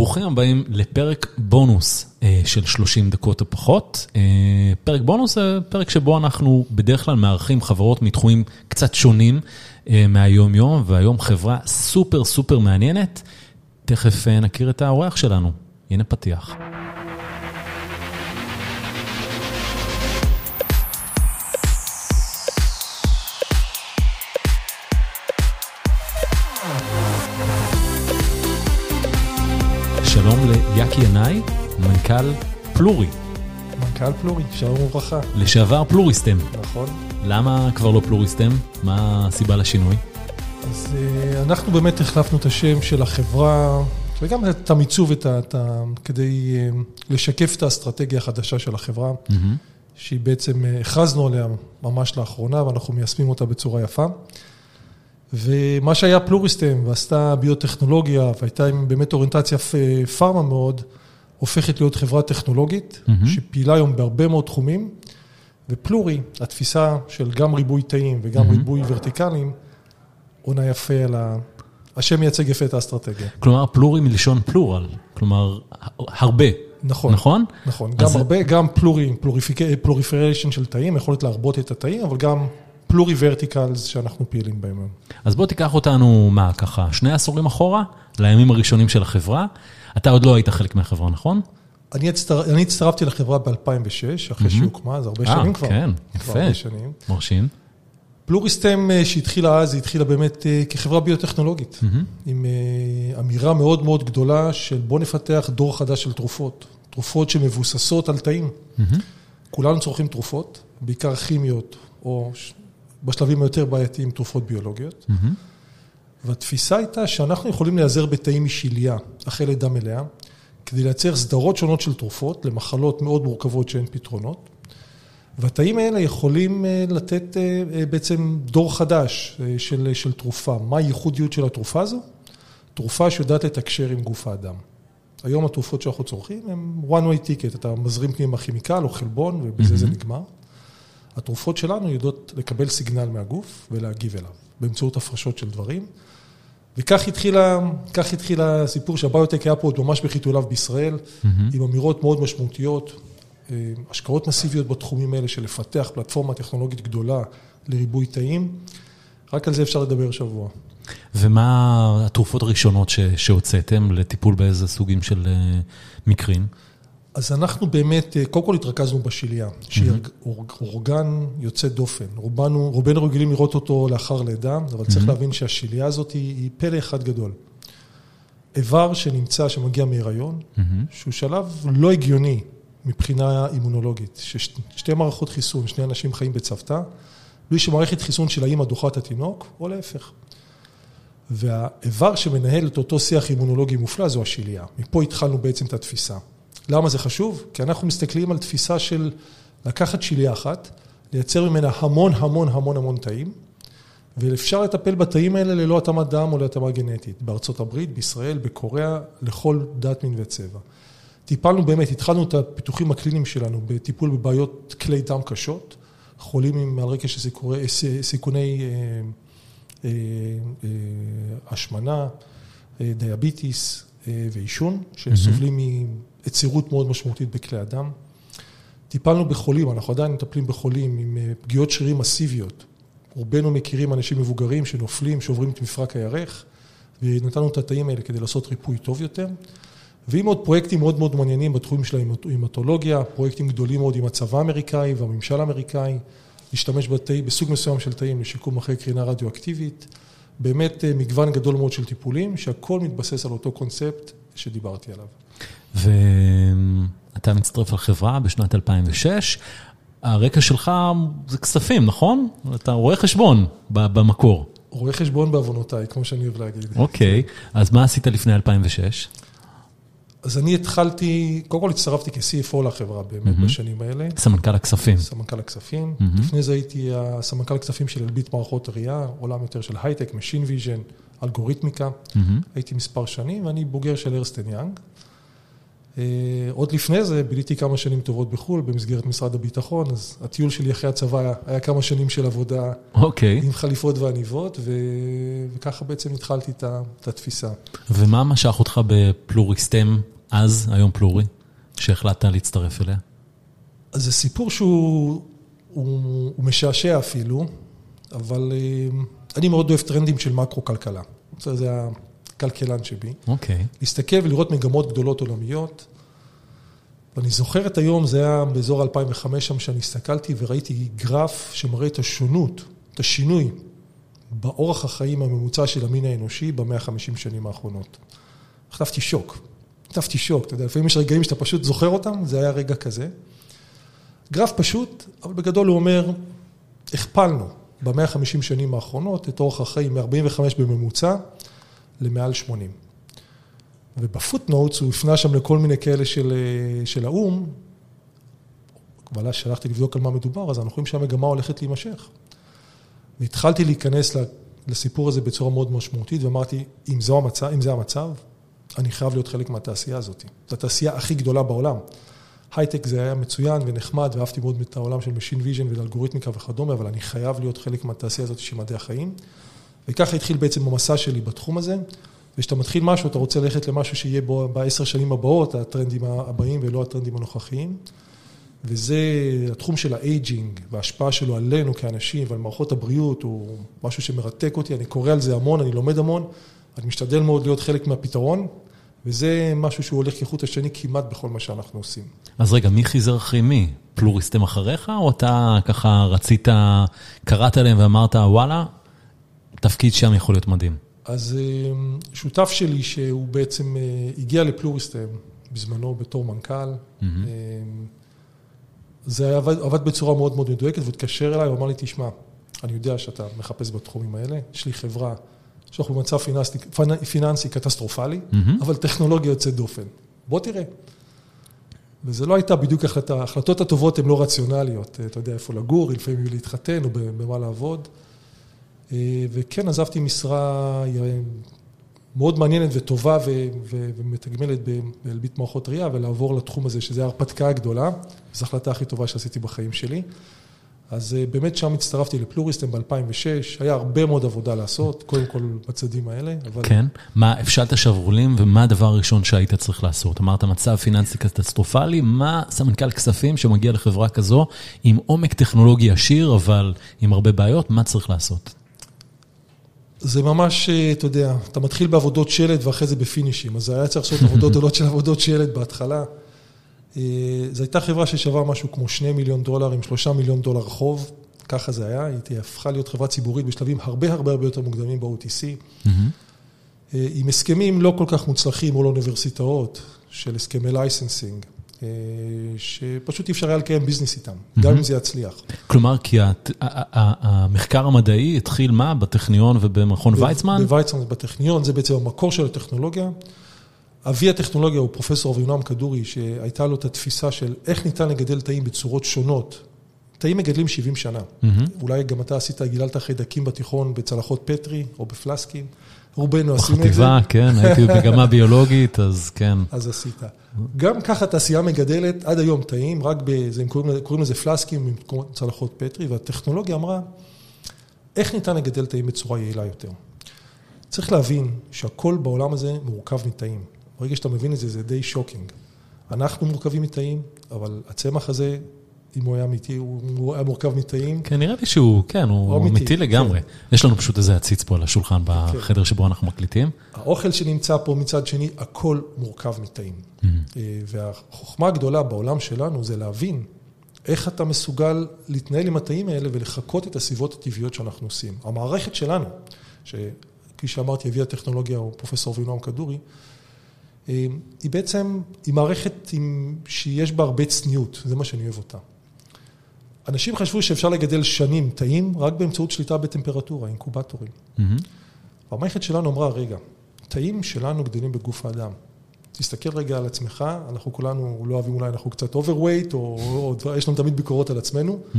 ברוכים הבאים לפרק בונוס של 30 דקות או פחות. פרק בונוס זה פרק שבו אנחנו בדרך כלל מארחים חברות מתחומים קצת שונים מהיום יום, והיום חברה סופר סופר מעניינת. תכף נכיר את האורח שלנו, הנה פתיח. שלום ליאקי ינאי, מנכ"ל פלורי. מנכ"ל פלורי, שלום וברכה. לשעבר פלוריסטם. נכון. למה כבר לא פלוריסטם? מה הסיבה לשינוי? אז אנחנו באמת החלפנו את השם של החברה, וגם את המיצוב, את ה... כדי לשקף את האסטרטגיה החדשה של החברה, mm-hmm. שהיא בעצם, הכרזנו עליה ממש לאחרונה, ואנחנו מיישמים אותה בצורה יפה. ומה שהיה Pluristem, ועשתה ביוטכנולוגיה, והייתה עם באמת אוריינטציה pharma מאוד, הופכת להיות חברה טכנולוגית, mm-hmm. שפעילה היום בהרבה מאוד תחומים, ופלורי, התפיסה של גם ריבוי תאים וגם mm-hmm. ריבוי ורטיקלים, עונה יפה על ה... השם מייצג יפה את האסטרטגיה. כלומר, Pluri מלשון plural, כלומר, הרבה. נכון. נכון? נכון, גם הרבה, גם Pluri, proliferation של תאים, יכולת להרבות את התאים, אבל גם פלורי ורטיקלס שאנחנו פעילים בהם. אז בוא תיקח אותנו, מה, ככה, שני עשורים אחורה, לימים הראשונים של החברה. אתה עוד לא היית חלק מהחברה, נכון? אני, הצטר... אני הצטרפתי לחברה ב-2006, אחרי שהיא הוקמה, זה הרבה שנים כבר. כן, יפה, מרשים. פלוריסטם שהתחילה אז, היא התחילה באמת כחברה ביוטכנולוגית, עם אמירה מאוד מאוד גדולה של בוא נפתח דור חדש של תרופות, תרופות שמבוססות על תאים. כולנו צורכים תרופות, בעיקר כימיות, או בשלבים היותר בעייתיים תרופות ביולוגיות. והתפיסה הייתה שאנחנו יכולים להיעזר בתאים משיליה, אחרי לידה מלאה, כדי לייצר סדרות שונות של תרופות למחלות מאוד מורכבות שאין פתרונות. והתאים האלה יכולים לתת בעצם דור חדש של, של תרופה. מה הייחודיות של התרופה הזו? תרופה שיודעת לתקשר עם גוף האדם. היום התרופות שאנחנו צורכים הן one way ticket, אתה מזרים פנימה כימיקל או חלבון ובזה זה נגמר. התרופות שלנו יודעות לקבל סיגנל מהגוף ולהגיב אליו, באמצעות הפרשות של דברים. וכך התחיל הסיפור שהביוטק היה פה עוד ממש בחיתוליו בישראל. עם אמירות מאוד משמעותיות, השקעות מסיביות בתחומים האלה של לפתח פלטפורמה טכנולוגית גדולה לריבוי תאים, רק על זה אפשר לדבר שבוע. ומה התרופות הראשונות שהוצאתם לטיפול באיזה סוגים של מקרים? אז אנחנו באמת, קודם כל התרכזנו בשיליה, שהיא אורגן יוצא דופן. רובנו, רובנו רגילים לראות אותו לאחר לידה, אבל צריך להבין שהשיליה הזאת היא פלא אחד גדול. איבר שנמצא, שמגיע מהיריון, שהוא שלב לא הגיוני מבחינה אימונולוגית, ששתי מערכות חיסון, שני אנשים חיים בצוותא, בלי שמערכת חיסון של האמא דוחה את התינוק, או להפך. והאיבר שמנהל את אותו שיח אימונולוגי מופלא זו השיליה. מפה התחלנו בעצם את התפיסה. למה זה חשוב? כי אנחנו מסתכלים על תפיסה של לקחת שיליה אחת, לייצר ממנה המון המון המון המון תאים, ואפשר לטפל בתאים האלה ללא התאמת דם או להתאמה גנטית. בארצות הברית, בישראל, בקוריאה, לכל דת, מין וצבע. טיפלנו באמת, התחלנו את הפיתוחים הקליניים שלנו בטיפול בבעיות כלי דם קשות, חולים עם על רקע של סיכוני השמנה, דיאביטיס ועישון, שסובלים מיצירות מאוד משמעותית בכלי הדם. טיפלנו בחולים, אנחנו עדיין מטפלים בחולים עם פגיעות שרירים מסיביות. רובנו מכירים אנשים מבוגרים שנופלים, שעוברים את מפרק הירך, ונתנו את התאים האלה כדי לעשות ריפוי טוב יותר. ועם עוד פרויקטים מאוד מאוד מעניינים בתחומים של ההימטולוגיה, פרויקטים גדולים מאוד עם הצבא האמריקאי והממשל האמריקאי, להשתמש בתאים, בסוג מסוים של תאים לשיקום אחרי קרינה רדיואקטיבית. באמת מגוון גדול מאוד של טיפולים, שהכל מתבסס על אותו קונספט שדיברתי עליו. ואתה מצטרף לחברה בשנת 2006, הרקע שלך זה כספים, נכון? אתה רואה חשבון במקור. רואה חשבון בעוונותיי, כמו שאני אוהב להגיד. אוקיי, אז מה עשית לפני 2006? אז אני התחלתי, קודם כל הצטרפתי כ-CFO לחברה באמת בשנים האלה. סמנכ"ל הכספים. סמנכ"ל הכספים. לפני זה הייתי סמנכ"ל הכספים של אלביט מערכות ראייה, עולם יותר של הייטק, Machine Vision, אלגוריתמיקה. הייתי מספר שנים, ואני בוגר של ארסטן יאנג. עוד לפני זה ביליתי כמה שנים טובות בחו"ל במסגרת משרד הביטחון, אז הטיול שלי אחרי הצבא היה כמה שנים של עבודה okay. אוקיי. עם חליפות ועניבות, ו... וככה בעצם התחלתי את התפיסה. ומה משך אותך בפלוריסטם אז, היום פלורי, שהחלטת להצטרף אליה? אז זה סיפור שהוא הוא, הוא משעשע אפילו, אבל אני מאוד אוהב טרנדים של מקרו-כלכלה. זה הכלכלן שבי. אוקיי. Okay. להסתכל ולראות מגמות גדולות עולמיות. ואני זוכר את היום, זה היה באזור 2005 שם, שאני הסתכלתי וראיתי גרף שמראה את השונות, את השינוי באורח החיים הממוצע של המין האנושי ב-150 שנים האחרונות. חטפתי שוק. חטפתי שוק, אתה יודע, לפעמים יש רגעים שאתה פשוט זוכר אותם, זה היה רגע כזה. גרף פשוט, אבל בגדול הוא אומר, הכפלנו ב-150 שנים האחרונות את אורח החיים מ-45 בממוצע למעל 80. ובפוטנוטס הוא הפנה שם לכל מיני כאלה של, של האו"ם, אבל שלחתי לבדוק על מה מדובר, אז אנחנו רואים שהמגמה הולכת להימשך. והתחלתי להיכנס לסיפור הזה בצורה מאוד משמעותית, ואמרתי, אם, המצב, אם זה המצב, אני חייב להיות חלק מהתעשייה הזאת. זו התעשייה הכי גדולה בעולם. הייטק זה היה מצוין ונחמד, ואהבתי מאוד את העולם של Machine Vision ואלגוריתמיקה וכדומה, אבל אני חייב להיות חלק מהתעשייה הזאת של מדעי החיים. וככה התחיל בעצם המסע שלי בתחום הזה. וכשאתה מתחיל משהו, אתה רוצה ללכת למשהו שיהיה בו בעשר שנים הבאות, הטרנדים הבאים ולא הטרנדים הנוכחיים. וזה התחום של ה-aging וההשפעה שלו עלינו כאנשים ועל מערכות הבריאות, הוא משהו שמרתק אותי, אני קורא על זה המון, אני לומד המון, אני משתדל מאוד להיות חלק מהפתרון, וזה משהו שהוא הולך כחוט השני כמעט בכל מה שאנחנו עושים. אז רגע, מי חיזר אחרי מי? פלוריסטים אחריך, או אתה ככה רצית, קראת להם ואמרת, וואלה, תפקיד שם יכול להיות מדהים? אז אה, שותף שלי, שהוא בעצם אה, הגיע לפלוריסטם בזמנו בתור מנכ"ל, mm-hmm. זה עבד, עבד בצורה מאוד מאוד מדויקת, והוא התקשר אליי, הוא אמר לי, תשמע, אני יודע שאתה מחפש בתחומים האלה, יש לי חברה שאנחנו במצב פיננסי, פיננסי קטסטרופלי, mm-hmm. אבל טכנולוגיה יוצאת דופן. בוא תראה. וזה לא הייתה בדיוק החלטה, ההחלטות הטובות הן לא רציונליות, אתה יודע איפה לגור, לפעמים להתחתן או במה לעבוד. אה, וכן, עזבתי משרה מאוד מעניינת וטובה ומתגמלת באלביט מערכות ראייה, ולעבור לתחום הזה, שזה ההרפתקה הגדולה. זו ההחלטה הכי טובה שעשיתי בחיים שלי. אז אה, באמת שם הצטרפתי לפלוריסטם ב-2006, היה הרבה מאוד עבודה לעשות, קודם כל בצדים האלה. אבל... כן, מה, הפשלת שרוולים ומה הדבר הראשון שהיית צריך לעשות? אמרת מצב פיננסי קטסטרופלי, מה סמנכ"ל כספים שמגיע לחברה כזו עם עומק טכנולוגי עשיר, אבל עם הרבה בעיות, מה צריך לעשות? זה ממש, אה, אתה יודע, אתה מתחיל בעבודות שלד ואחרי זה בפינישים, אז היה צריך לעשות עבודות גדולות של עבודות שלד בהתחלה. אה, זו הייתה חברה ששווה משהו כמו 2 מיליון דולר עם 3 מיליון דולר חוב, ככה זה היה, היא הפכה להיות חברה ציבורית בשלבים הרבה הרבה הרבה יותר מוקדמים ב-OTC, mm-hmm. אה, עם הסכמים לא כל כך מוצלחים מול אוניברסיטאות של הסכמי licensing. אה, שפשוט אי אפשר היה לקיים business איתם, גם אם זה יצליח. כלומר, כי המחקר המדעי התחיל מה? בטכניון ובמכון ויצמן? בוויצמן ובטכניון, זה בעצם המקור של הטכנולוגיה. אבי הטכנולוגיה הוא פרופסור אבינועם כדורי, שהייתה לו את התפיסה של איך ניתן לגדל תאים בצורות שונות. תאים מגדלים 70 שנה. אולי גם אתה עשית, גיללת חיידקים בתיכון בצלחות פטרי או בפלסקים. רובנו עשינו את זה. בחטיבה, כן, הייתי במגמה ביולוגית, אז כן. אז עשית. גם ככה תעשייה מגדלת עד היום תאים, רק בזה, הם קוראים, קוראים לזה פלסקים עם צלחות פטרי, והטכנולוגיה אמרה, איך ניתן לגדל תאים בצורה יעילה יותר? צריך להבין שהכל בעולם הזה מורכב מתאים. ברגע שאתה מבין את זה, זה די שוקינג. אנחנו מורכבים מתאים, אבל הצמח הזה אם הוא היה אמיתי, הוא היה מורכב מתאים. כן, נראה לי שהוא, כן, הוא אמיתי, לגמרי. כן. יש לנו פשוט איזה עציץ פה על השולחן בחדר כן. שבו אנחנו מקליטים. האוכל שנמצא פה מצד שני, הכל מורכב מתאים. Mm-hmm. אה, והחוכמה הגדולה בעולם שלנו זה להבין איך אתה מסוגל להתנהל עם התאים האלה ולחקות את הסביבות הטבעיות שאנחנו עושים. המערכת שלנו, שכפי שאמרתי, הביאה טכנולוגיה, הוא פרופסור אבינועם קדורי, היא בעצם, היא מערכת עם, שיש בה הרבה צניעות, זה מה שאני אוהב אותה. אנשים חשבו שאפשר לגדל שנים תאים רק באמצעות שליטה בטמפרטורה, אינקובטורים. Mm-hmm. והמערכת שלנו אמרה, רגע, תאים שלנו גדלים בגוף האדם. תסתכל רגע על עצמך, אנחנו כולנו לא אוהבים אולי, אנחנו קצת overweight, או, או, או יש לנו תמיד ביקורות על עצמנו, mm-hmm.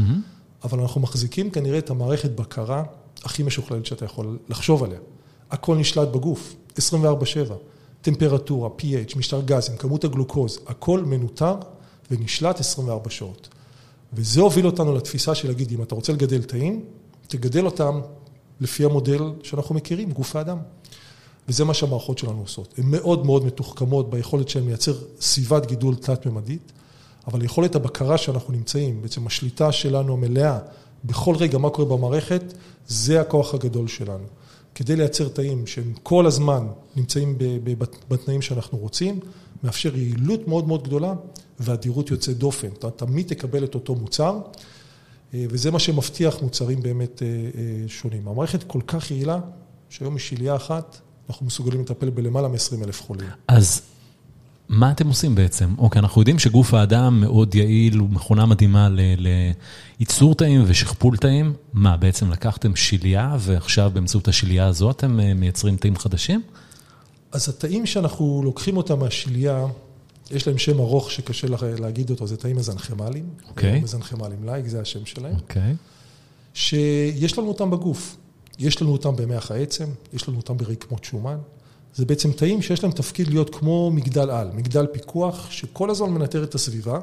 אבל אנחנו מחזיקים כנראה את המערכת בקרה הכי משוכללת שאתה יכול לחשוב עליה. הכל נשלט בגוף, 24-7. טמפרטורה, pH, משטר גזים, כמות הגלוקוז, הכל מנוטר ונשלט 24 שעות. וזה הוביל אותנו לתפיסה של להגיד, אם אתה רוצה לגדל תאים, תגדל אותם לפי המודל שאנחנו מכירים, גוף האדם. וזה מה שהמערכות שלנו עושות. הן מאוד מאוד מתוחכמות ביכולת שהן לייצר סביבת גידול תלת-ממדית, אבל יכולת הבקרה שאנחנו נמצאים, בעצם השליטה שלנו המלאה בכל רגע מה קורה במערכת, זה הכוח הגדול שלנו. כדי לייצר תאים שהם כל הזמן נמצאים בתנאים שאנחנו רוצים, מאפשר יעילות מאוד מאוד גדולה ואדירות יוצאת דופן. אתה תמיד תקבל את אותו מוצר, וזה מה שמבטיח מוצרים באמת שונים. המערכת כל כך יעילה, שהיום משלייה אחת, אנחנו מסוגלים לטפל בלמעלה מ-20 אלף חולים. אז מה אתם עושים בעצם? אוקיי, אנחנו יודעים שגוף האדם מאוד יעיל, הוא מכונה מדהימה לייצור תאים ושכפול תאים. מה, בעצם לקחתם שלייה ועכשיו באמצעות השלייה הזו אתם מייצרים תאים חדשים? אז התאים שאנחנו לוקחים אותם מהשלייה, יש להם שם ארוך שקשה להגיד אותו, זה תאים מזנכמליים. אוקיי. מזנכמליים לייק, זה השם שלהם. אוקיי. שיש לנו אותם בגוף. יש לנו אותם במח העצם, יש לנו אותם ברקמות שומן. זה בעצם תאים שיש להם תפקיד להיות כמו מגדל על, מגדל פיקוח, שכל הזמן מנטר את הסביבה,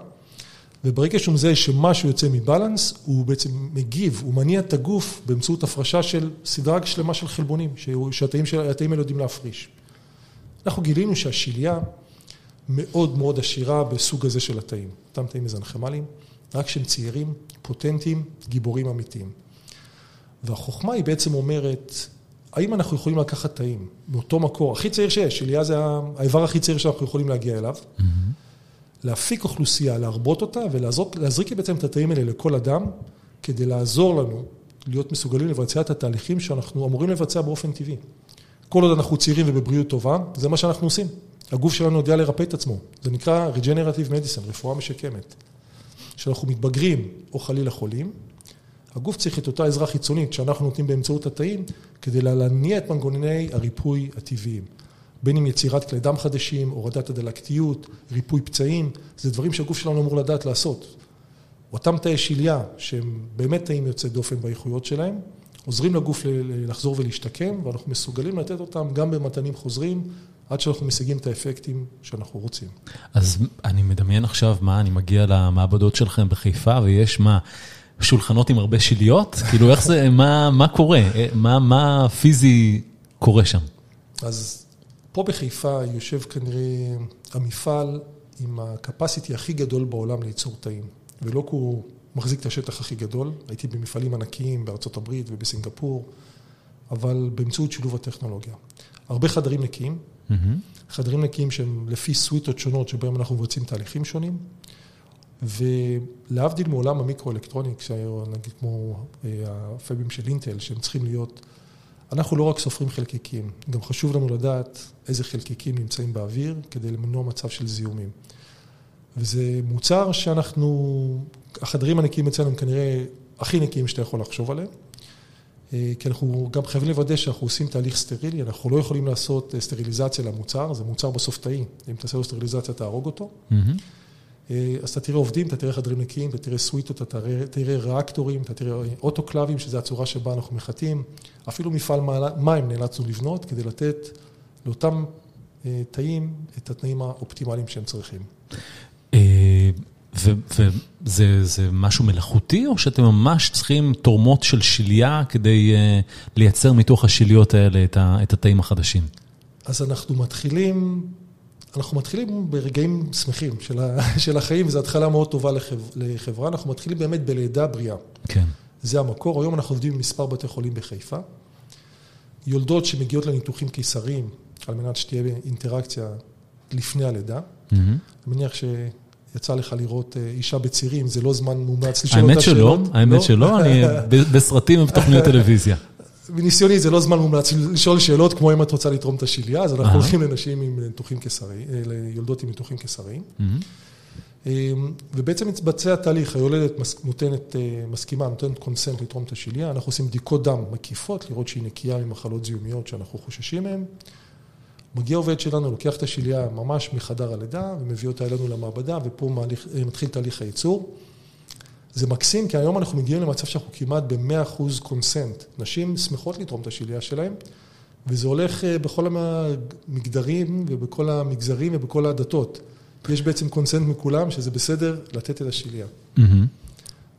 וברגע שהוא מזהה שמשהו יוצא מבלנס, הוא בעצם מגיב, הוא מניע את הגוף באמצעות הפרשה של סדרה שלמה של חלבונים, שהתאים האלה יודעים להפריש. אנחנו גילינו שהשלייה מאוד מאוד עשירה בסוג הזה של התאים, אותם תאים מזנכמליים, רק שהם צעירים, פוטנטיים, גיבורים אמיתיים. והחוכמה היא בעצם אומרת, האם אנחנו יכולים לקחת תאים מאותו מקור, הכי צעיר שיש, שליה זה האיבר הכי צעיר שאנחנו יכולים להגיע אליו, mm-hmm. להפיק אוכלוסייה, להרבות אותה ולהזריק בעצם את התאים האלה לכל אדם, כדי לעזור לנו להיות מסוגלים לבצע את התהליכים שאנחנו אמורים לבצע באופן טבעי. כל עוד אנחנו צעירים ובבריאות טובה, זה מה שאנחנו עושים. הגוף שלנו יודע לרפא את עצמו. זה נקרא Regenerative Medicine, רפואה משקמת. כשאנחנו מתבגרים או חלילה חולים, הגוף צריך את אותה עזרה חיצונית שאנחנו נותנים באמצעות התאים, כדי להניע את מנגנוני הריפוי הטבעיים. בין אם יצירת כלי דם חדשים, הורדת הדלקתיות, ריפוי פצעים, זה דברים שהגוף שלנו אמור לדעת לעשות. אותם תאי שליה, שהם באמת תאים יוצאי דופן באיכויות שלהם, עוזרים לגוף לחזור ולהשתקם, ואנחנו מסוגלים לתת אותם גם במתנים חוזרים, עד שאנחנו משיגים את האפקטים שאנחנו רוצים. אז אני מדמיין עכשיו מה, אני מגיע למעבדות שלכם בחיפה, ויש מה... שולחנות עם הרבה שליות? כאילו איך זה, מה, מה קורה? מה, מה פיזי קורה שם? אז פה בחיפה יושב כנראה המפעל עם הקפסיטי הכי גדול בעולם לייצור תאים. ולא כי הוא מחזיק את השטח הכי גדול, הייתי במפעלים ענקיים בארצות הברית ובסינגפור, אבל באמצעות שילוב הטכנולוגיה. הרבה חדרים נקיים, mm-hmm. חדרים נקיים שהם לפי סוויטות שונות שבהם אנחנו מבצעים תהליכים שונים. ולהבדיל מעולם המיקרואלקטרוניקס, נגיד כמו אה, הפאבים של אינטל, שהם צריכים להיות, אנחנו לא רק סופרים חלקיקים, גם חשוב לנו לדעת איזה חלקיקים נמצאים באוויר כדי למנוע מצב של זיהומים. וזה מוצר שאנחנו, החדרים הנקיים אצלנו הם כנראה הכי נקיים שאתה יכול לחשוב עליהם, אה, כי אנחנו גם חייבים לוודא שאנחנו עושים תהליך סטרילי, אנחנו לא יכולים לעשות אה, סטריליזציה למוצר, זה מוצר בסוף תאי, אם תעשה לו סטריליזציה תהרוג אותו. Mm-hmm. אה, אז אתה תראה עובדים, אתה תראה חדרים נקיים, אתה תראה סוויטות, אתה תראה ריאקטורים, אתה תראה אוטוקלבים, שזו הצורה שבה אנחנו מחטאים. אפילו מפעל מים נאלצנו לבנות כדי לתת לאותם אה, תאים את התנאים האופטימליים שהם צריכים. אה, וזה משהו מלאכותי, או שאתם ממש צריכים תורמות של שליה כדי לייצר מתוך השליות האלה את התאים החדשים? אז אנחנו מתחילים אנחנו מתחילים ברגעים שמחים של של החיים, וזו התחלה מאוד טובה לחברה. אנחנו מתחילים באמת בלידה בריאה. כן. זה המקור. היום אנחנו עובדים עם מספר בתי חולים בחיפה. יולדות שמגיעות לניתוחים קיסריים, על מנת שתהיה אינטראקציה לפני הלידה. Mm-hmm. אני מניח שיצא לך לראות אה, אישה בצירים, זה לא זמן מומלץ לשאול אותה שאלות. האמת שלא, האמת שלא, אני בסרטים ובתוכניות טלוויזיה. מניסיוני זה לא זמן מומלץ לשאול שאלות כמו אם את רוצה לתרום את השליה, אז אנחנו הולכים לנשים עם ניתוחים קיסריים, אה, ליולדות עם ניתוחים קיסריים. אמ, ובעצם מתבצע תהליך, היולדת נותנת, אה, מסכימה, נותנת קונסנט לתרום את השליה, אנחנו עושים בדיקות דם מקיפות, לראות שהיא נקייה ממחלות זיהומיות שאנחנו חוששים מהן. מגיע עובד שלנו, לוקח את השליה ממש מחדר הלידה ומביא אותה אלינו למעבדה, ופה אה, מתחיל תהליך הייצור. זה מקסים, כי היום אנחנו מגיעים למצב שאנחנו כמעט ב-100% קונסנט. נשים שמחות לתרום את השלייה שלהן, וזה הולך אה, בכל המגדרים ובכל המגזרים ובכל הדתות. יש בעצם קונסנט מכולם שזה בסדר לתת את השיליה.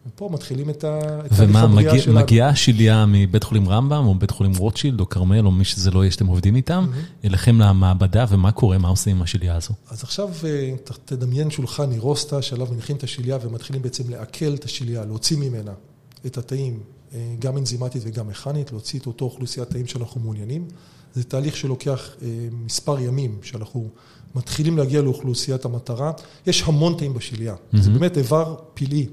ופה מתחילים את תהליך הבריאה שלנו. ומה, מגיעה השיליה מבית חולים רמב"ם, או בית חולים רוטשילד, או כרמל, או מי שזה לא יהיה שאתם עובדים איתם, אליכם למעבדה, ומה קורה, מה עושים עם השיליה הזו? אז עכשיו אה, תדמיין שולחן נירוסטה, שעליו מניחים את השיליה, ומתחילים בעצם לעכל את השיליה, להוציא ממנה את התאים, אה, גם אנזימטית וגם מכנית, להוציא את אותו אוכלוסיית תאים שאנחנו מעוניינים. זה תהליך שלוקח אה, מספר ימים, שאנחנו מתחילים להגיע לאוכלוסיית המטרה. יש המון תאים בשיליה. זה באמת איבר פלאי.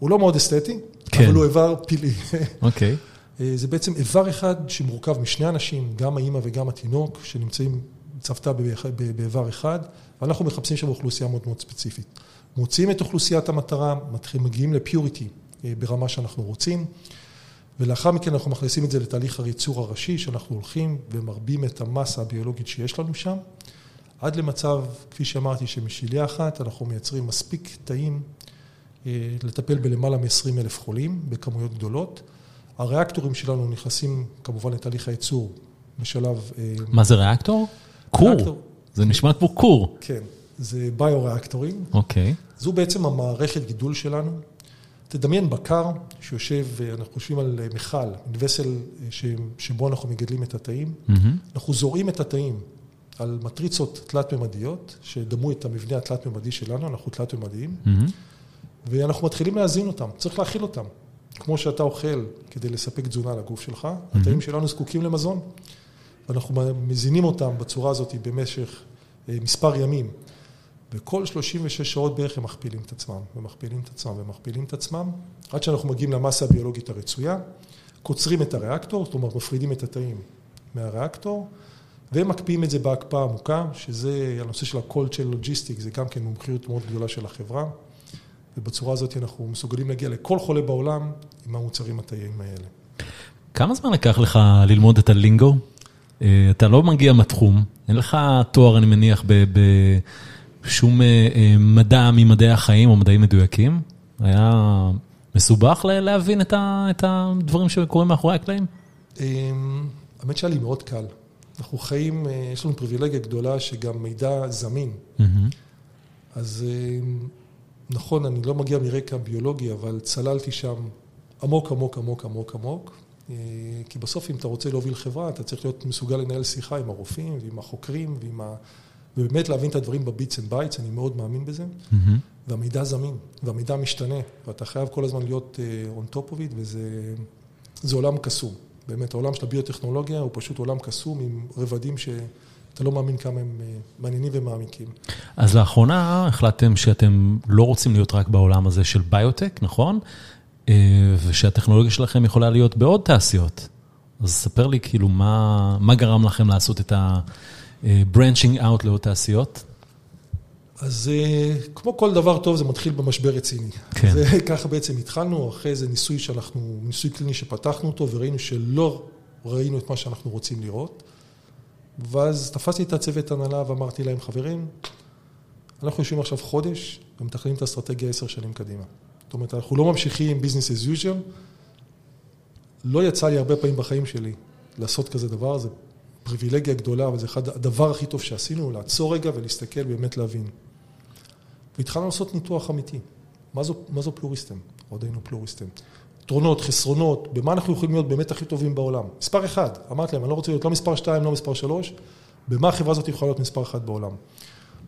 הוא לא מאוד אסתטי, כן. אבל הוא איבר פלאי. אוקיי. Okay. זה בעצם איבר אחד שמורכב משני אנשים, גם האימא וגם התינוק, שנמצאים צוותא באיבר אחד, ואנחנו מחפשים שם אוכלוסייה מאוד מאוד ספציפית. מוציאים את אוכלוסיית המטרה, מתחילים, מגיעים לפיוריטי אה, ברמה שאנחנו רוצים, ולאחר מכן אנחנו מכניסים את זה לתהליך הריצור הראשי, שאנחנו הולכים ומרבים את המסה הביולוגית שיש לנו שם, עד למצב, כפי שאמרתי, שמשיליה אחת אנחנו מייצרים מספיק תאים אה, לטפל בלמעלה מ-20 אלף חולים בכמויות גדולות. הריאקטורים שלנו נכנסים כמובן לתהליך הייצור בשלב... אה, מה זה ריאקטור? קור. זה נשמע כמו קור. כן, זה ביו-ריאקטורים. אוקיי. זו בעצם המערכת גידול שלנו. תדמיין בקר שיושב, אנחנו חושבים על מכל, וסל שבו אנחנו מגדלים את התאים. Mm-hmm. אנחנו זורעים את התאים על מטריצות תלת-ממדיות, שדמו את המבנה התלת-ממדי שלנו, אנחנו תלת-ממדיים. Mm-hmm. ואנחנו מתחילים להזין אותם, צריך להאכיל אותם. כמו שאתה אוכל כדי לספק תזונה לגוף שלך, mm-hmm. התאים שלנו זקוקים למזון. ואנחנו מזינים אותם בצורה הזאת במשך אה, מספר ימים. וכל 36 שעות בערך הם מכפילים את עצמם, ומכפילים את עצמם, ומכפילים את עצמם, עד שאנחנו מגיעים למסה הביולוגית הרצויה, קוצרים את הריאקטור, זאת אומרת מפרידים את התאים מהריאקטור, ומקפיאים את זה בהקפאה עמוקה, שזה הנושא של ה-cold chain logistic, זה גם כן מומחיות מאוד גדולה של החברה. ובצורה הזאת אנחנו מסוגלים להגיע לכל חולה בעולם עם המוצרים הטעיים האלה. כמה זמן לקח לך ללמוד את הלינגו? אה, אתה לא מגיע מהתחום, אין לך תואר, אני מניח, בשום אה, אה, מדע ממדעי החיים או מדעים מדויקים. היה מסובך להבין את הדברים שקורים מאחורי הקלעים? האמת שהיה לי מאוד קל. אנחנו חיים, יש לנו פריבילגיה גדולה שגם מידע זמין. אז נכון, אני לא מגיע מרקע ביולוגי, אבל צללתי שם עמוק, עמוק, עמוק, עמוק, עמוק. אה, כי בסוף אם אתה רוצה להוביל חברה, אתה צריך להיות מסוגל לנהל שיחה עם הרופאים ועם החוקרים ועם ה... ובאמת להבין את הדברים ב-bits and bytes, אני מאוד מאמין בזה. Mm-hmm. והמידע זמין, והמידע משתנה, ואתה חייב כל הזמן להיות uh, on top of it, וזה עולם קסום. באמת, העולם של הביוטכנולוגיה הוא פשוט עולם קסום עם רבדים ש... אתה לא מאמין כמה הם אה, מעניינים ומעמיקים. אז לאחרונה החלטתם שאתם לא רוצים להיות רק בעולם הזה של ביוטק, נכון? אה, ושהטכנולוגיה שלכם יכולה להיות בעוד תעשיות. אז ספר לי כאילו מה, מה גרם לכם לעשות את ה-branching out לעוד תעשיות? אז אה, כמו כל דבר טוב, זה מתחיל במשבר רציני. כן. זה, ככה בעצם התחלנו, אחרי איזה ניסוי שאנחנו, ניסוי קליני שפתחנו אותו, וראינו שלא ראינו את מה שאנחנו רוצים לראות. ואז תפסתי את הצוות הנהלה ואמרתי להם, חברים, אנחנו יושבים עכשיו חודש ומתכננים את האסטרטגיה עשר שנים קדימה. זאת אומרת, אנחנו לא ממשיכים business as usual. לא יצא לי הרבה פעמים בחיים שלי לעשות כזה דבר, זה פריבילגיה גדולה, אבל זה אחד הדבר הכי טוב שעשינו, לעצור רגע ולהסתכל, באמת להבין. והתחלנו לעשות ניתוח אמיתי. מה זו, מה זו פלוריסטם? עוד היינו פלוריסטם. יתרונות, חסרונות, במה אנחנו יכולים להיות באמת הכי טובים בעולם. מספר אחד, אמרתי להם, אני לא רוצה להיות לא מספר שתיים, לא מספר שלוש, במה החברה הזאת יכולה להיות מספר אחד בעולם.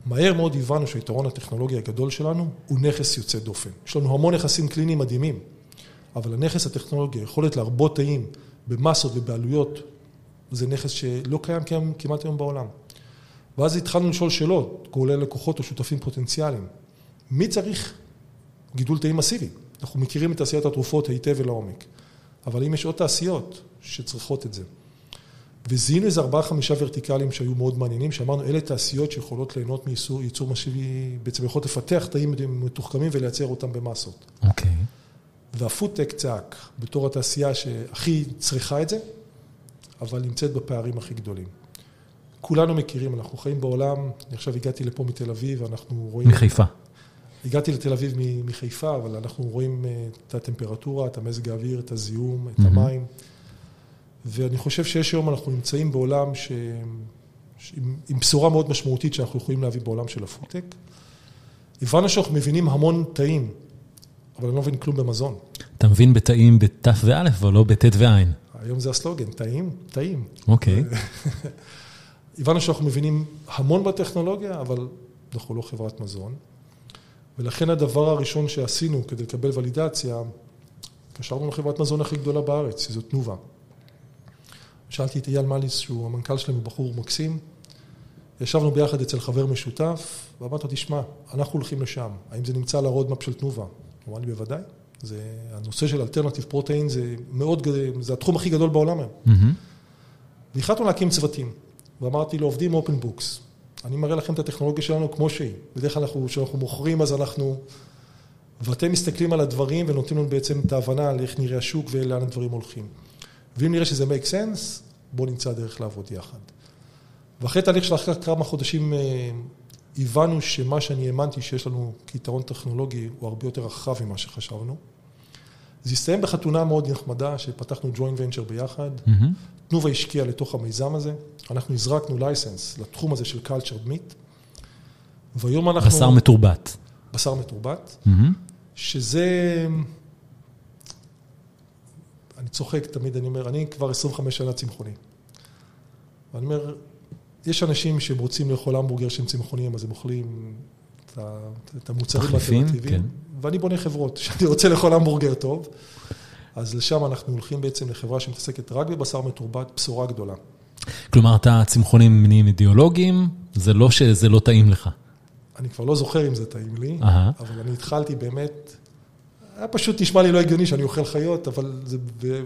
מהר מאוד הבנו שהיתרון הטכנולוגי הגדול שלנו הוא נכס יוצא דופן. יש לנו המון נכסים קליניים מדהימים, אבל הנכס הטכנולוגי, היכולת להרבות תאים במסות ובעלויות, זה נכס שלא קיים כמעט היום בעולם. ואז התחלנו לשאול שאלות, כולל לקוחות או שותפים פוטנציאליים. מי צריך גידול תאים מסיבי? אנחנו מכירים את תעשיית התרופות היטב ולעומק, אבל אם יש עוד תעשיות שצריכות את זה. וזיהינו איזה ארבעה חמישה ורטיקלים שהיו מאוד מעניינים, שאמרנו אלה תעשיות שיכולות ליהנות מייצור מסיבי, בעצם יכולות לפתח תאים מתוחכמים ולייצר אותם במסות. אוקיי. Okay. והפודטק צעק בתור התעשייה שהכי צריכה את זה, אבל נמצאת בפערים הכי גדולים. כולנו מכירים, אנחנו חיים בעולם, אני עכשיו הגעתי לפה מתל אביב, אנחנו רואים... מחיפה. הגעתי לתל אביב מחיפה, אבל אנחנו רואים אה, את הטמפרטורה, את המזג האוויר, את הזיהום, את המים. ואני חושב שיש היום, אנחנו נמצאים בעולם ש... עם, עם בשורה מאוד משמעותית שאנחנו יכולים להביא בעולם של הפודטק. הבנו שאנחנו מבינים המון תאים, אבל אני לא מבין כלום במזון. אתה מבין בתאים בת' וא', אבל לא בט' וע'. היום זה הסלוגן, תאים, תאים. אוקיי. הבנו שאנחנו מבינים המון בטכנולוגיה, אבל אנחנו לא חברת מזון. ולכן הדבר הראשון שעשינו כדי לקבל ולידציה, קשרנו לחברת מזון הכי גדולה בארץ, שזו תנובה. שאלתי את אייל מליס, שהוא המנכ"ל שלנו, בחור מקסים. ישבנו ביחד אצל חבר משותף, ואמרתי לו, תשמע, אנחנו הולכים לשם, האם זה נמצא על הרודמפ של תנובה? הוא אמר לי, בוודאי. זה, הנושא של alternative protein זה מאוד, זה התחום הכי גדול בעולם היום. Mm-hmm. והחלטנו להקים צוותים, ואמרתי לו, עובדים open books. אני מראה לכם את הטכנולוגיה שלנו כמו שהיא. בדרך כלל כשאנחנו מוכרים, אז אנחנו... ואתם מסתכלים על הדברים ונותנים לנו בעצם את ההבנה על איך נראה השוק ולאן הדברים הולכים. ואם נראה שזה make sense, בואו נמצא דרך לעבוד יחד. ואחרי תהליך של אחרי כמה חודשים אה, הבנו שמה שאני האמנתי שיש לנו כיתרון טכנולוגי הוא הרבה יותר רחב ממה שחשבנו. זה הסתיים בחתונה מאוד נחמדה, שפתחנו ג'וינט ונצ'ר ביחד. תנובה השקיעה לתוך המיזם הזה. אנחנו הזרקנו לייסנס לתחום הזה של cultured meat. והיום אנחנו... בשר מתורבת. בשר מתורבת. שזה... אני צוחק תמיד, אני אומר, אני כבר 25 שנה צמחוני. ואני אומר, יש אנשים שהם רוצים לאכול המבורגר שהם צמחוניים, אז הם אוכלים את המוצרים האלטרנטיביים. כן. ואני בונה חברות, שאני רוצה לאכול המבורגר טוב. אז לשם אנחנו הולכים בעצם לחברה שמתעסקת רק בבשר מתורבת, בשורה גדולה. כלומר, אתה צמחוני ממניעים אידיאולוגיים, זה לא שזה לא טעים לך. אני כבר לא זוכר אם זה טעים לי, אבל אני התחלתי באמת היה פשוט נשמע לי לא הגיוני שאני אוכל חיות, אבל זה,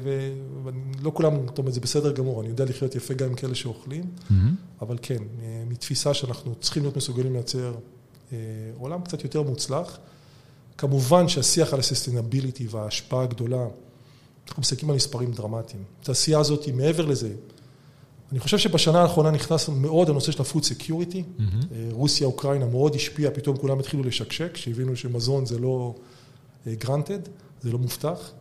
ולא כולם, זאת אומרת, זה בסדר גמור, אני יודע לחיות יפה גם עם כאלה שאוכלים, mm-hmm. אבל כן, מתפיסה שאנחנו צריכים להיות מסוגלים לייצר אה, עולם קצת יותר מוצלח. כמובן שהשיח על הססטינביליטי וההשפעה הגדולה, אנחנו מסתכלים על מספרים דרמטיים. התעשייה הזאת היא מעבר לזה. אני חושב שבשנה האחרונה נכנס מאוד הנושא של ה-food security. Mm-hmm. רוסיה, אוקראינה מאוד השפיע, פתאום כולם התחילו לשקשק, שהבינו שמזון זה לא... גרנטד, זה לא מובטח,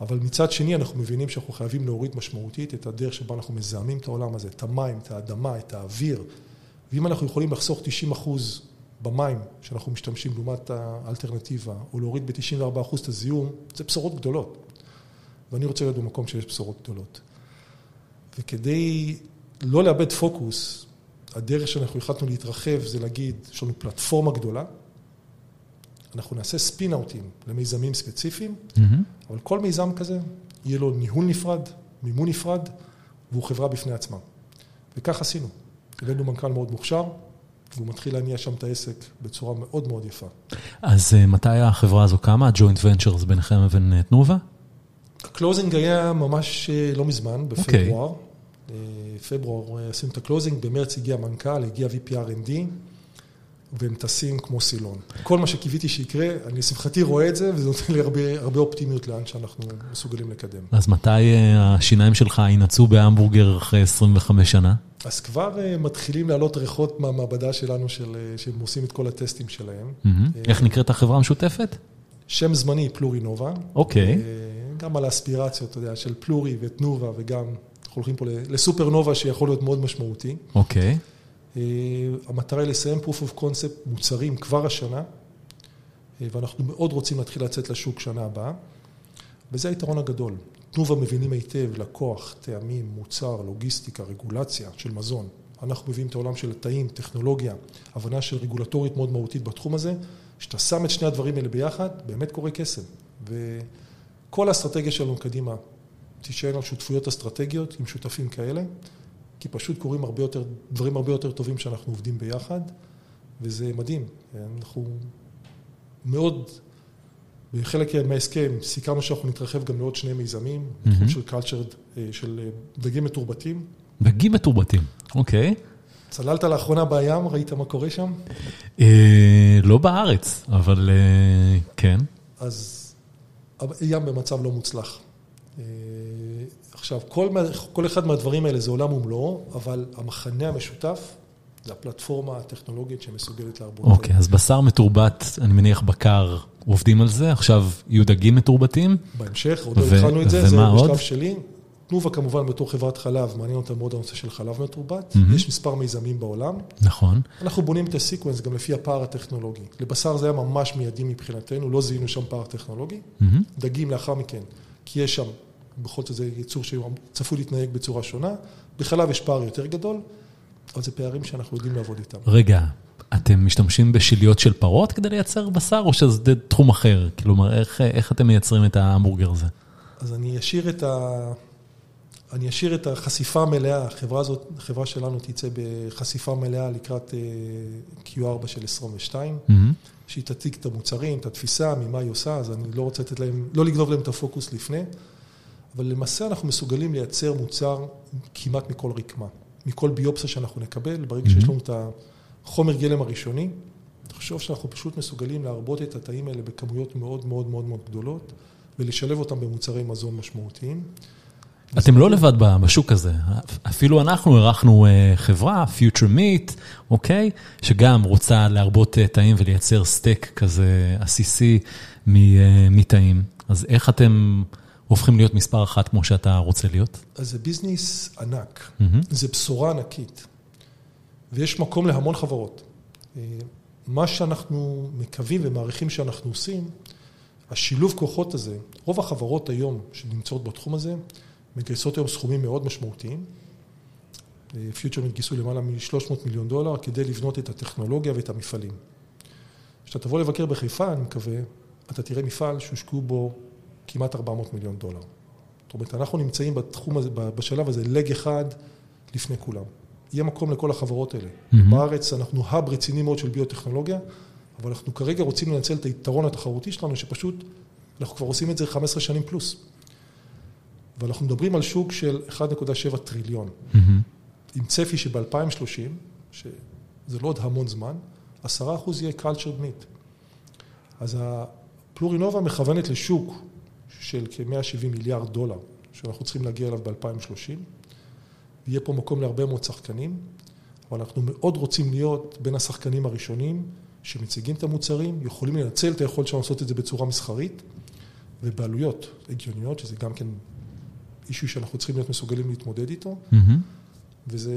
אבל מצד שני אנחנו מבינים שאנחנו חייבים להוריד משמעותית את הדרך שבה אנחנו מזהמים את העולם הזה, את המים, את האדמה, את האוויר, ואם אנחנו יכולים לחסוך 90 אחוז במים שאנחנו משתמשים לעומת האלטרנטיבה, או להוריד ב-94 אחוז את הזיהום, זה בשורות גדולות. ואני רוצה להיות במקום שיש בשורות גדולות. וכדי לא לאבד פוקוס, הדרך שאנחנו החלטנו להתרחב זה להגיד, יש לנו פלטפורמה גדולה, אנחנו נעשה ספין-אוטים למיזמים ספציפיים, mm-hmm. אבל כל מיזם כזה, יהיה לו ניהול נפרד, מימון נפרד, והוא חברה בפני עצמה. וכך עשינו. הבאנו מנכ"ל מאוד מוכשר, והוא מתחיל להניע שם את העסק בצורה מאוד מאוד יפה. אז uh, מתי החברה הזו קמה, ה-joint ventures ביניכם לבין אה, תנובה? ה-closing היה ממש uh, לא מזמן, בפברואר. Okay. Uh, פברואר עשינו את ה-closing, במרץ הגיע המנכ"ל, הגיע VP R&D. והם טסים כמו סילון. כל מה שקיוויתי שיקרה, אני לשמחתי רואה את זה, וזה נותן לי הרבה, הרבה אופטימיות לאן שאנחנו מסוגלים לקדם. אז מתי אה, השיניים שלך ינעצו בהמבורגר אחרי 25 שנה? אז כבר אה, מתחילים לעלות ריחות מהמעבדה שלנו, של, אה, שהם עושים את כל הטסטים שלהם. Mm-hmm. איך נקראת החברה המשותפת? שם זמני, פלורי נובה. אוקיי. גם על האספירציות, אתה יודע, של פלורי ותנובה, וגם אנחנו הולכים פה לסופר נובה שיכול להיות מאוד משמעותי. אוקיי. אה, המטרה היא לסיים proof of concept מוצרים כבר השנה, אה, ואנחנו מאוד רוצים להתחיל לצאת לשוק שנה הבאה, וזה היתרון הגדול. תנובה מבינים היטב לקוח, טעמים, מוצר, לוגיסטיקה, רגולציה של מזון. אנחנו מביאים את העולם של התאים, טכנולוגיה, הבנה של רגולטורית מאוד מהותית בתחום הזה. כשאתה שם את שני הדברים האלה ביחד, באמת קורה קסם. וכל האסטרטגיה שלנו קדימה תישאר על שותפויות אסטרטגיות עם שותפים כאלה. כי פשוט קורים הרבה יותר, דברים הרבה יותר טובים שאנחנו עובדים ביחד, וזה מדהים. אנחנו מאוד, בחלק מההסכם סיכמנו שאנחנו נתרחב גם לעוד שני מיזמים, mm-hmm. תחום של cultured, אה, של אה, דגים מתורבתים. דגים מתורבתים, אוקיי. צללת לאחרונה בים, ראית מה קורה שם? אה, לא בארץ, אבל כן. אז ים במצב לא מוצלח. עכשיו, כל, כל אחד מהדברים האלה זה עולם ומלואו, אבל המחנה המשותף זה הפלטפורמה הטכנולוגית שמסוגלת להרבות. אוקיי, okay, אז בשר מתורבת, אני מניח בקר, עובדים על זה, עכשיו יהיו דגים מתורבתים. בהמשך, עוד לא התחלנו את זה, זה בשלב שלי. תנובה כמובן בתור חברת חלב, מעניין אותה מאוד הנושא של חלב מתורבת, מהמם. יש מספר מיזמים בעולם. נכון. אנחנו בונים את הסיקוונס גם לפי הפער הטכנולוגי. לבשר זה היה ממש מיידי מבחינתנו, לא זיהינו שם פער טכנולוגי. מהמם. דגים לאחר מכן, כי יש שם, בכל זאת זה ייצור שצפוי להתנהג בצורה שונה. בחלב יש פער יותר גדול, אבל זה פערים שאנחנו יודעים לעבוד איתם. רגע, אתם משתמשים בשיליות של פרות כדי לייצר בשר, או שזה תחום אחר? כלומר, איך, איך אתם מייצרים את ההמבורגר הזה? אז אני אשאיר את ה... אני אשאיר את החשיפה המלאה, החברה הזאת, החברה שלנו תצא בחשיפה מלאה לקראת אה, Q4 של 22, מהמם. שהיא תציג את המוצרים, את התפיסה, ממה היא עושה, אז אני לא רוצה לתת להם, לא לגנוב להם את הפוקוס לפני, אבל למעשה אנחנו מסוגלים לייצר מוצר כמעט מכל רקמה, מכל ביופסיה שאנחנו נקבל, ברגע שיש לנו את החומר גלם הראשוני, תחשוב שאנחנו פשוט מסוגלים להרבות את התאים האלה בכמויות מאוד מאוד מאוד מאוד גדולות, ולשלב אותם במוצרי מזון משמעותיים. אתם לא לבד בשוק הזה, אפילו אנחנו אירחנו אה, חברה, Future Meat, אוקיי? שגם רוצה להרבות אה, תאים ולייצר סטייק כזה עסיסי אה, מתאים. אז איך אתם הופכים להיות מספר אחת כמו שאתה רוצה להיות? אז זה ביזנס ענק, מהמם. זה בשורה ענקית, ויש מקום להמון חברות. אה, מה שאנחנו מקווים ומעריכים שאנחנו עושים, השילוב כוחות הזה, רוב החברות היום שנמצאות בתחום הזה, מגייסות היום סכומים מאוד משמעותיים. פיוטרמנט גייסו למעלה מ-300 מיליון דולר כדי לבנות את הטכנולוגיה ואת המפעלים. כשאתה תבוא לבקר בחיפה, אני מקווה, אתה תראה מפעל שהושקעו בו כמעט 400 מיליון דולר. זאת אומרת, אנחנו נמצאים בתחום הזה, בשלב הזה, לג אחד לפני כולם. יהיה מקום לכל החברות האלה. מהמם. בארץ אנחנו האב רציני מאוד של ביוטכנולוגיה, אבל אנחנו כרגע רוצים לנצל את היתרון התחרותי שלנו, שפשוט אנחנו כבר עושים את זה 15 שנים פלוס. ואנחנו מדברים על שוק של 1.7 טריליון, מהמם. עם צפי שב-2030, שזה לא עוד המון זמן, 10% יהיה cultured meat. אז הפלורינובה מכוונת לשוק של כ-170 מיליארד דולר, שאנחנו צריכים להגיע אליו ב-2030. יהיה פה מקום להרבה מאוד שחקנים, אבל אנחנו מאוד רוצים להיות בין השחקנים הראשונים שמציגים את המוצרים, יכולים לנצל את היכולת שלנו לעשות את זה בצורה מסחרית ובעלויות הגיוניות, שזה גם כן אישו שאנחנו צריכים להיות מסוגלים להתמודד איתו, מהמם. וזה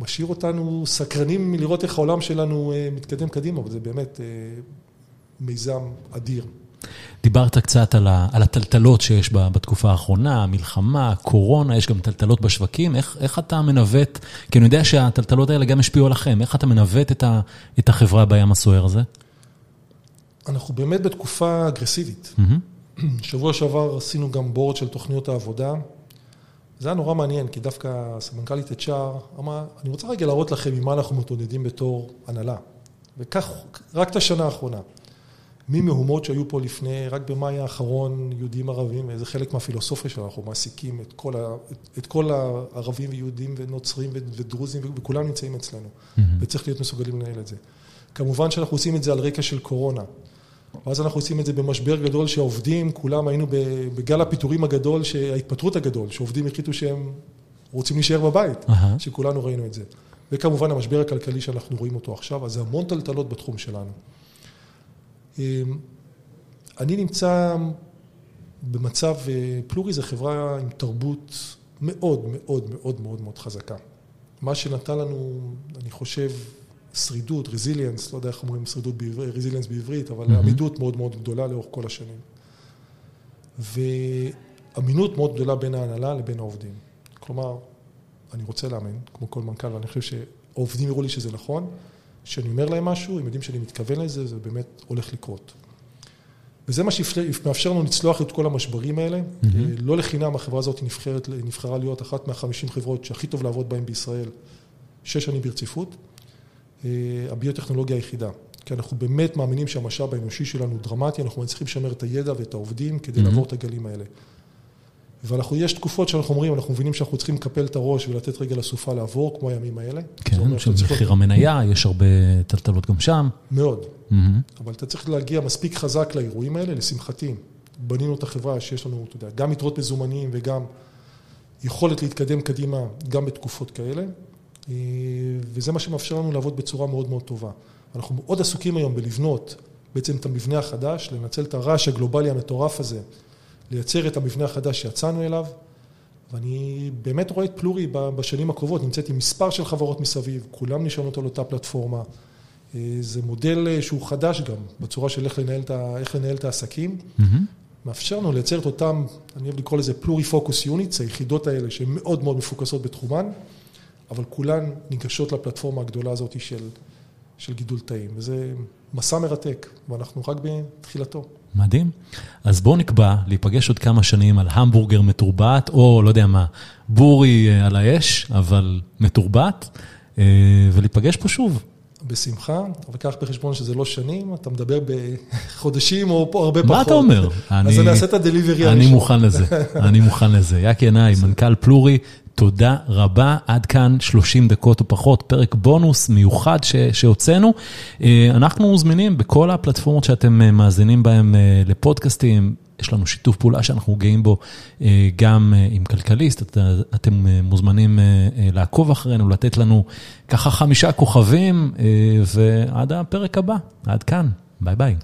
משאיר אותנו סקרנים מלראות איך העולם שלנו אה, מתקדם קדימה, אבל זה באמת אה, מיזם אדיר. דיברת קצת על על הטלטלות שיש ב- בתקופה האחרונה, מלחמה, קורונה, יש גם טלטלות בשווקים. איך איך אתה מנווט, כי אני יודע שהטלטלות האלה גם השפיעו עליכם, איך אתה מנווט את את החברה בים הסוער הזה? אנחנו באמת בתקופה אגרסיבית. מהמם. שבוע שעבר עשינו גם בורד של תוכניות העבודה. זה היה נורא מעניין, כי דווקא סמנכ"לית HR אמרה, אני רוצה רגע להראות לכם עם מה אנחנו מתמודדים בתור הנהלה. וכך, רק את השנה האחרונה. ממהומות שהיו פה לפני, רק במאי האחרון, יהודים ערבים, וזה חלק מהפילוסופיה שלנו, אנחנו מעסיקים את כל, ה, את, את כל הערבים ויהודים ונוצרים ודרוזים, וכולם נמצאים אצלנו, וצריך להיות מסוגלים לנהל את זה. כמובן שאנחנו עושים את זה על רקע של קורונה. ואז אנחנו עושים את זה במשבר גדול שהעובדים, כולם היינו בגל הפיטורים הגדול, ההתפטרות הגדול, שעובדים החליטו שהם רוצים להישאר בבית, אהה. שכולנו ראינו את זה. וכמובן המשבר הכלכלי שאנחנו רואים אותו עכשיו, אז זה המון טלטלות בתחום שלנו. אמ, אני נמצא במצב, אה, פלורי זה חברה עם תרבות מאוד מאוד מאוד מאוד מאוד חזקה. מה שנתן לנו, אני חושב, שרידות, רזיליאנס, לא יודע איך אומרים שרידות, רזיליאנס בעברית, אבל מהמם. עמידות מאוד מאוד גדולה לאורך כל השנים. ואמינות מאוד גדולה בין ההנהלה לבין העובדים. כלומר, אני רוצה לאמן, כמו כל מנכ"ל, ואני חושב שהעובדים יראו לי שזה נכון, שאני אומר להם משהו, הם יודעים שאני מתכוון לזה, זה באמת הולך לקרות. וזה מה שמאפשר לנו לצלוח את כל המשברים האלה. מהמם. לא לחינם החברה הזאת נבחרת, נבחרה להיות אחת מהחמישים חברות שהכי טוב לעבוד בהן בישראל, שש שנים ברציפות. אה, הביוטכנולוגיה היחידה. כי אנחנו באמת מאמינים שהמשאב האנושי שלנו הוא דרמטי, אנחנו צריכים לשמר את הידע ואת העובדים כדי מהמם. לעבור את הגלים האלה. ואנחנו, יש תקופות שאנחנו אומרים, אנחנו מבינים שאנחנו צריכים לקפל את הראש ולתת רגע לסופה לעבור, כמו הימים האלה. כן, של מחיר המניה, יש הרבה טלטלות גם שם. מאוד. מהמם. אבל אתה צריך להגיע מספיק חזק לאירועים האלה, לשמחתי. בנינו את החברה שיש לנו, אתה יודע, גם יתרות מזומנים וגם יכולת להתקדם קדימה גם בתקופות כאלה, אה, וזה מה שמאפשר לנו לעבוד בצורה מאוד מאוד טובה. אנחנו מאוד עסוקים היום בלבנות בעצם את המבנה החדש, לנצל את הרעש הגלובלי המטורף הזה, לייצר את המבנה החדש שיצאנו אליו, ואני באמת רואה את פלורי בשנים הקרובות, נמצאת עם מספר של חברות מסביב, כולם נשענות על אותה פלטפורמה. זה מודל שהוא חדש גם, בצורה של איך לנהל את, איך לנהל את העסקים. Mm-hmm. מאפשר לנו לייצר את אותם, אני אוהב לקרוא לזה פלורי פוקוס יוניטס, היחידות האלה שהן מאוד מאוד מפוקסות בתחומן, אבל כולן ניגשות לפלטפורמה הגדולה הזאת של, של גידול תאים. וזה מסע מרתק, ואנחנו רק בתחילתו. מדהים. אז בואו נקבע להיפגש עוד כמה שנים על המבורגר מתורבת, או לא יודע מה, בורי על האש, אבל מתורבת, ולהיפגש פה שוב. בשמחה, אבל קח בחשבון שזה לא שנים, אתה מדבר בחודשים או פה הרבה פחות. מה אתה אומר? אז אני אעשה את הדליברי הראשון. אני מוכן לזה, אני מוכן לזה. יקי עיניי, מנכ"ל פלורי, תודה רבה. עד כאן 30 דקות או פחות, פרק בונוס מיוחד שהוצאנו. אנחנו זמינים בכל הפלטפורמות שאתם מאזינים בהן לפודקאסטים. יש לנו שיתוף פעולה שאנחנו גאים בו גם עם כלכליסט, אתם מוזמנים לעקוב אחרינו, לתת לנו ככה חמישה כוכבים, ועד הפרק הבא, עד כאן, ביי ביי.